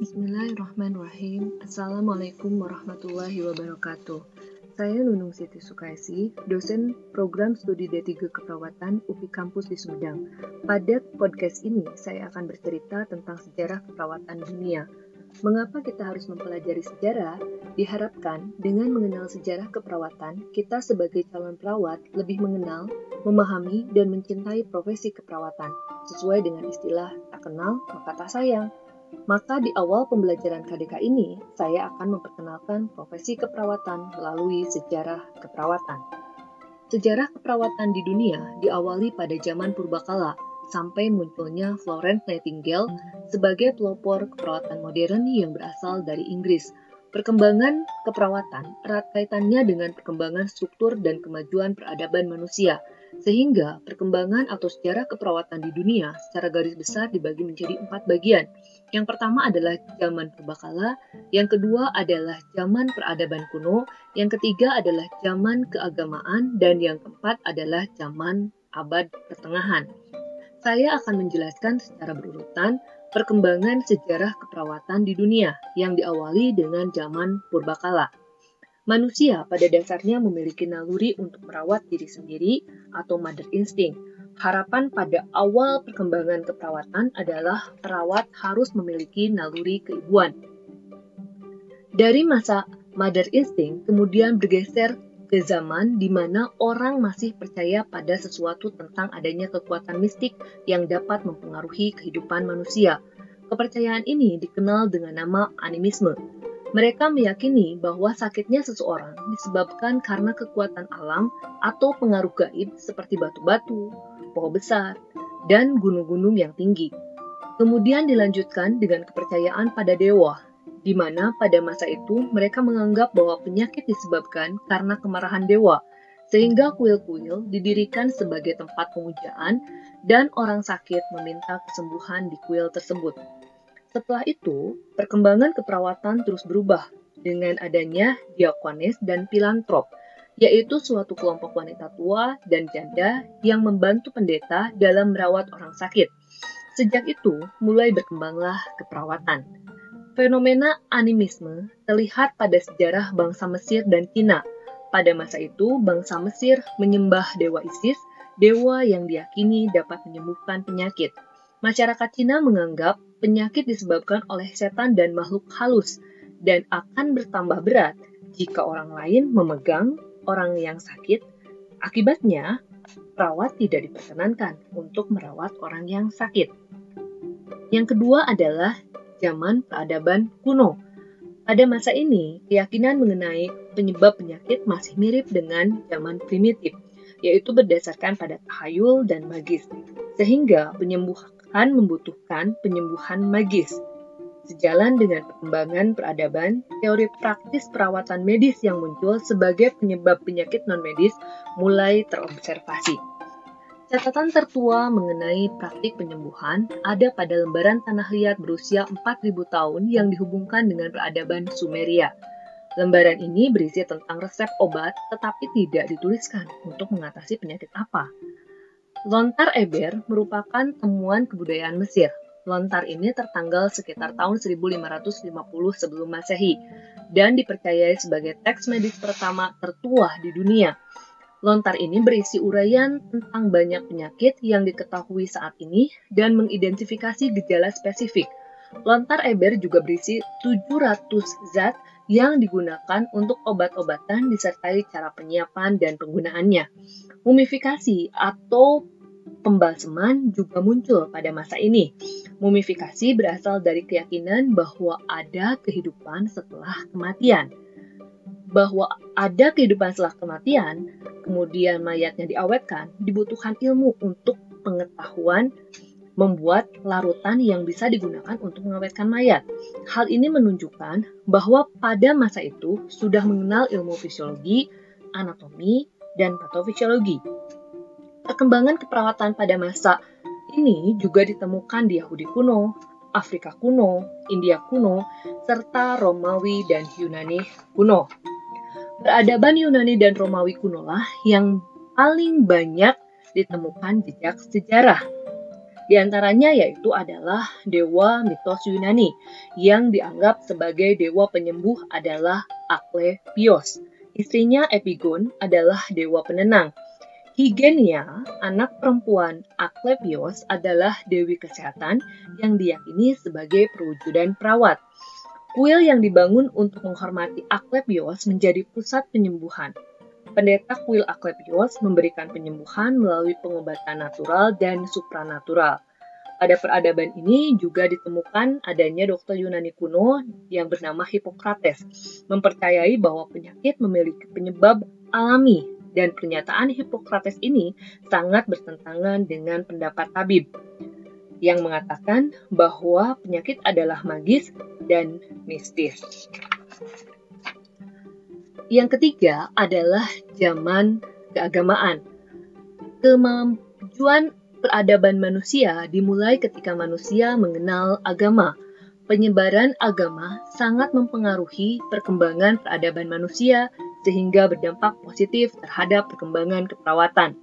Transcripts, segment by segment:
Bismillahirrahmanirrahim. Assalamualaikum warahmatullahi wabarakatuh. Saya Nunung Siti Sukaisi, dosen program studi D3 Keperawatan UPI Kampus di Sumedang. Pada podcast ini, saya akan bercerita tentang sejarah keperawatan dunia. Mengapa kita harus mempelajari sejarah? Diharapkan dengan mengenal sejarah keperawatan, kita sebagai calon perawat lebih mengenal, memahami, dan mencintai profesi keperawatan, sesuai dengan istilah tak kenal maka tak sayang. Maka di awal pembelajaran KDK ini, saya akan memperkenalkan profesi keperawatan melalui sejarah keperawatan. Sejarah keperawatan di dunia diawali pada zaman purbakala sampai munculnya Florence Nightingale sebagai pelopor keperawatan modern yang berasal dari Inggris. Perkembangan keperawatan erat kaitannya dengan perkembangan struktur dan kemajuan peradaban manusia – sehingga perkembangan atau sejarah keperawatan di dunia secara garis besar dibagi menjadi empat bagian. Yang pertama adalah zaman purbakala, yang kedua adalah zaman peradaban kuno, yang ketiga adalah zaman keagamaan, dan yang keempat adalah zaman abad pertengahan. Saya akan menjelaskan secara berurutan perkembangan sejarah keperawatan di dunia yang diawali dengan zaman purbakala. Manusia pada dasarnya memiliki naluri untuk merawat diri sendiri atau mother instinct. Harapan pada awal perkembangan keperawatan adalah perawat harus memiliki naluri keibuan. Dari masa mother instinct kemudian bergeser ke zaman di mana orang masih percaya pada sesuatu tentang adanya kekuatan mistik yang dapat mempengaruhi kehidupan manusia. Kepercayaan ini dikenal dengan nama animisme. Mereka meyakini bahwa sakitnya seseorang disebabkan karena kekuatan alam atau pengaruh gaib seperti batu-batu, pohon besar, dan gunung-gunung yang tinggi. Kemudian dilanjutkan dengan kepercayaan pada dewa, di mana pada masa itu mereka menganggap bahwa penyakit disebabkan karena kemarahan dewa, sehingga kuil-kuil didirikan sebagai tempat pemujaan dan orang sakit meminta kesembuhan di kuil tersebut. Setelah itu, perkembangan keperawatan terus berubah dengan adanya diakonis dan filantrop, yaitu suatu kelompok wanita tua dan janda yang membantu pendeta dalam merawat orang sakit. Sejak itu, mulai berkembanglah keperawatan. Fenomena animisme terlihat pada sejarah bangsa Mesir dan Cina. Pada masa itu, bangsa Mesir menyembah dewa Isis, dewa yang diyakini dapat menyembuhkan penyakit. Masyarakat Cina menganggap penyakit disebabkan oleh setan dan makhluk halus dan akan bertambah berat jika orang lain memegang orang yang sakit. Akibatnya, perawat tidak diperkenankan untuk merawat orang yang sakit. Yang kedua adalah zaman peradaban kuno. Pada masa ini, keyakinan mengenai penyebab penyakit masih mirip dengan zaman primitif, yaitu berdasarkan pada tahayul dan magis, sehingga penyembuh akan membutuhkan penyembuhan magis. Sejalan dengan perkembangan peradaban, teori praktis perawatan medis yang muncul sebagai penyebab penyakit non-medis mulai terobservasi. Catatan tertua mengenai praktik penyembuhan ada pada lembaran tanah liat berusia 4000 tahun yang dihubungkan dengan peradaban Sumeria. Lembaran ini berisi tentang resep obat tetapi tidak dituliskan untuk mengatasi penyakit apa. Lontar Eber merupakan temuan kebudayaan Mesir. Lontar ini tertanggal sekitar tahun 1550 sebelum Masehi dan dipercayai sebagai teks medis pertama tertua di dunia. Lontar ini berisi uraian tentang banyak penyakit yang diketahui saat ini dan mengidentifikasi gejala spesifik. Lontar Eber juga berisi 700 zat yang digunakan untuk obat-obatan disertai cara penyiapan dan penggunaannya. Mumifikasi atau pembalseman juga muncul pada masa ini. Mumifikasi berasal dari keyakinan bahwa ada kehidupan setelah kematian. Bahwa ada kehidupan setelah kematian, kemudian mayatnya diawetkan, dibutuhkan ilmu untuk pengetahuan membuat larutan yang bisa digunakan untuk mengawetkan mayat. Hal ini menunjukkan bahwa pada masa itu sudah mengenal ilmu fisiologi, anatomi, dan patofisiologi. Perkembangan keperawatan pada masa ini juga ditemukan di Yahudi kuno, Afrika kuno, India kuno, serta Romawi dan Yunani kuno. Peradaban Yunani dan Romawi kuno lah yang paling banyak ditemukan jejak sejarah. Di antaranya yaitu adalah dewa mitos Yunani yang dianggap sebagai dewa penyembuh adalah Aklepios. Istrinya Epigon adalah dewa penenang. Higenia, anak perempuan Aklepios, adalah dewi kesehatan yang diyakini sebagai perwujudan perawat. Kuil yang dibangun untuk menghormati Aklepios menjadi pusat penyembuhan. Pendeta kuil Aklepios memberikan penyembuhan melalui pengobatan natural dan supranatural. Pada peradaban ini juga ditemukan adanya dokter Yunani kuno yang bernama Hippocrates, mempercayai bahwa penyakit memiliki penyebab alami dan pernyataan Hippocrates ini sangat bertentangan dengan pendapat tabib yang mengatakan bahwa penyakit adalah magis dan mistis. Yang ketiga adalah zaman keagamaan. Kemajuan peradaban manusia dimulai ketika manusia mengenal agama. Penyebaran agama sangat mempengaruhi perkembangan peradaban manusia sehingga berdampak positif terhadap perkembangan keperawatan.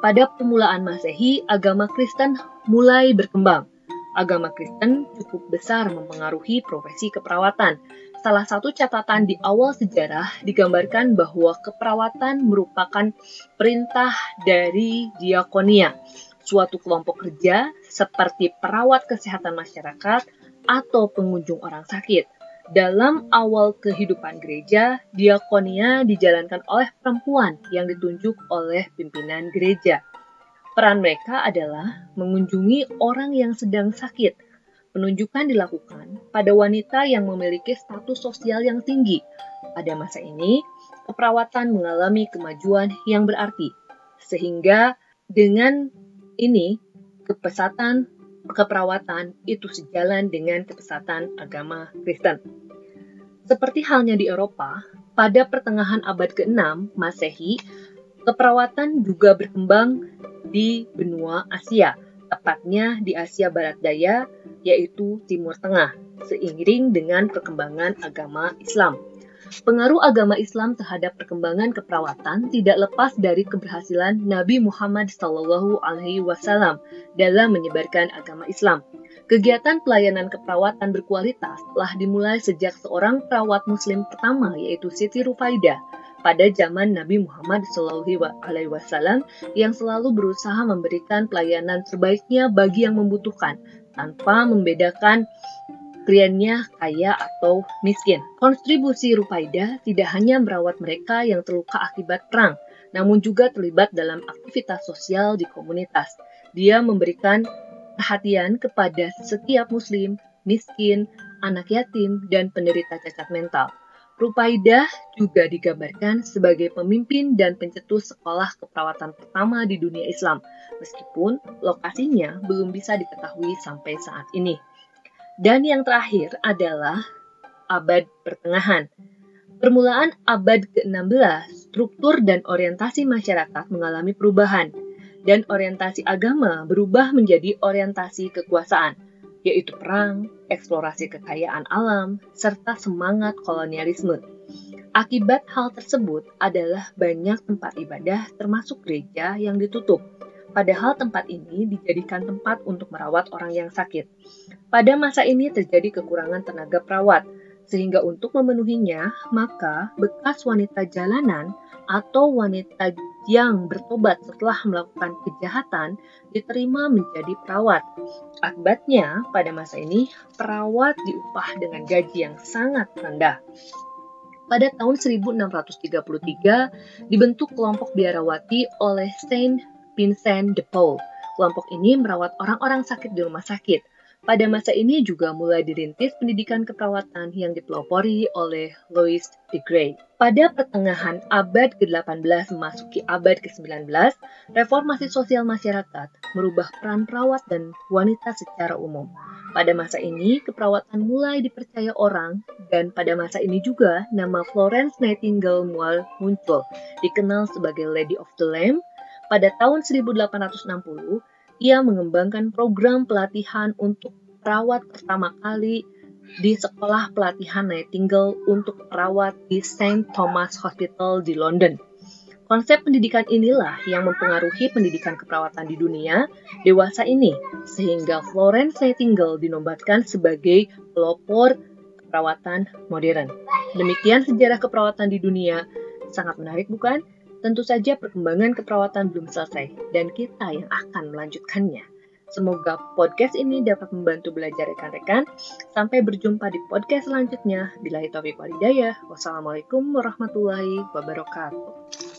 Pada permulaan Masehi, agama Kristen mulai berkembang. Agama Kristen cukup besar mempengaruhi profesi keperawatan. Salah satu catatan di awal sejarah digambarkan bahwa keperawatan merupakan perintah dari diakonia, suatu kelompok kerja seperti perawat kesehatan masyarakat atau pengunjung orang sakit. Dalam awal kehidupan gereja, diakonia dijalankan oleh perempuan yang ditunjuk oleh pimpinan gereja. Peran mereka adalah mengunjungi orang yang sedang sakit. Penunjukan dilakukan pada wanita yang memiliki status sosial yang tinggi. Pada masa ini, keperawatan mengalami kemajuan yang berarti, sehingga dengan ini kepesatan keperawatan itu sejalan dengan kepesatan agama Kristen. Seperti halnya di Eropa, pada pertengahan abad ke-6 Masehi, keperawatan juga berkembang di benua Asia, tepatnya di Asia Barat Daya, yaitu Timur Tengah, seiring dengan perkembangan agama Islam. Pengaruh agama Islam terhadap perkembangan keperawatan tidak lepas dari keberhasilan Nabi Muhammad SAW dalam menyebarkan agama Islam. Kegiatan pelayanan keperawatan berkualitas telah dimulai sejak seorang perawat Muslim pertama, yaitu Siti Rufaidah, pada zaman Nabi Muhammad SAW yang selalu berusaha memberikan pelayanan terbaiknya bagi yang membutuhkan tanpa membedakan kliennya kaya atau miskin. Kontribusi Rupaida tidak hanya merawat mereka yang terluka akibat perang, namun juga terlibat dalam aktivitas sosial di komunitas. Dia memberikan perhatian kepada setiap muslim, miskin, anak yatim, dan penderita cacat mental. Rupaidah juga digambarkan sebagai pemimpin dan pencetus sekolah keperawatan pertama di dunia Islam, meskipun lokasinya belum bisa diketahui sampai saat ini. Dan yang terakhir adalah abad pertengahan. Permulaan abad ke-16, struktur dan orientasi masyarakat mengalami perubahan, dan orientasi agama berubah menjadi orientasi kekuasaan yaitu perang, eksplorasi kekayaan alam, serta semangat kolonialisme. Akibat hal tersebut adalah banyak tempat ibadah termasuk gereja yang ditutup. Padahal tempat ini dijadikan tempat untuk merawat orang yang sakit. Pada masa ini terjadi kekurangan tenaga perawat, sehingga untuk memenuhinya, maka bekas wanita jalanan atau wanita yang bertobat setelah melakukan kejahatan diterima menjadi perawat. Akibatnya, pada masa ini, perawat diupah dengan gaji yang sangat rendah. Pada tahun 1633, dibentuk kelompok biarawati oleh Saint Vincent de Paul. Kelompok ini merawat orang-orang sakit di rumah sakit pada masa ini juga mulai dirintis pendidikan keperawatan yang dipelopori oleh Louis de Grey. Pada pertengahan abad ke-18 memasuki abad ke-19, reformasi sosial masyarakat merubah peran perawat dan wanita secara umum. Pada masa ini, keperawatan mulai dipercaya orang, dan pada masa ini juga nama Florence Nightingale mulai muncul, dikenal sebagai Lady of the Lamp. Pada tahun 1860, ia mengembangkan program pelatihan untuk perawat pertama kali di sekolah pelatihan Nightingale untuk perawat di St. Thomas Hospital di London. Konsep pendidikan inilah yang mempengaruhi pendidikan keperawatan di dunia dewasa ini, sehingga Florence Nightingale dinobatkan sebagai pelopor keperawatan modern. Demikian sejarah keperawatan di dunia. Sangat menarik bukan? Tentu saja perkembangan keperawatan belum selesai, dan kita yang akan melanjutkannya. Semoga podcast ini dapat membantu belajar rekan-rekan. Sampai berjumpa di podcast selanjutnya. Bila itu walidayah. Wassalamualaikum warahmatullahi wabarakatuh.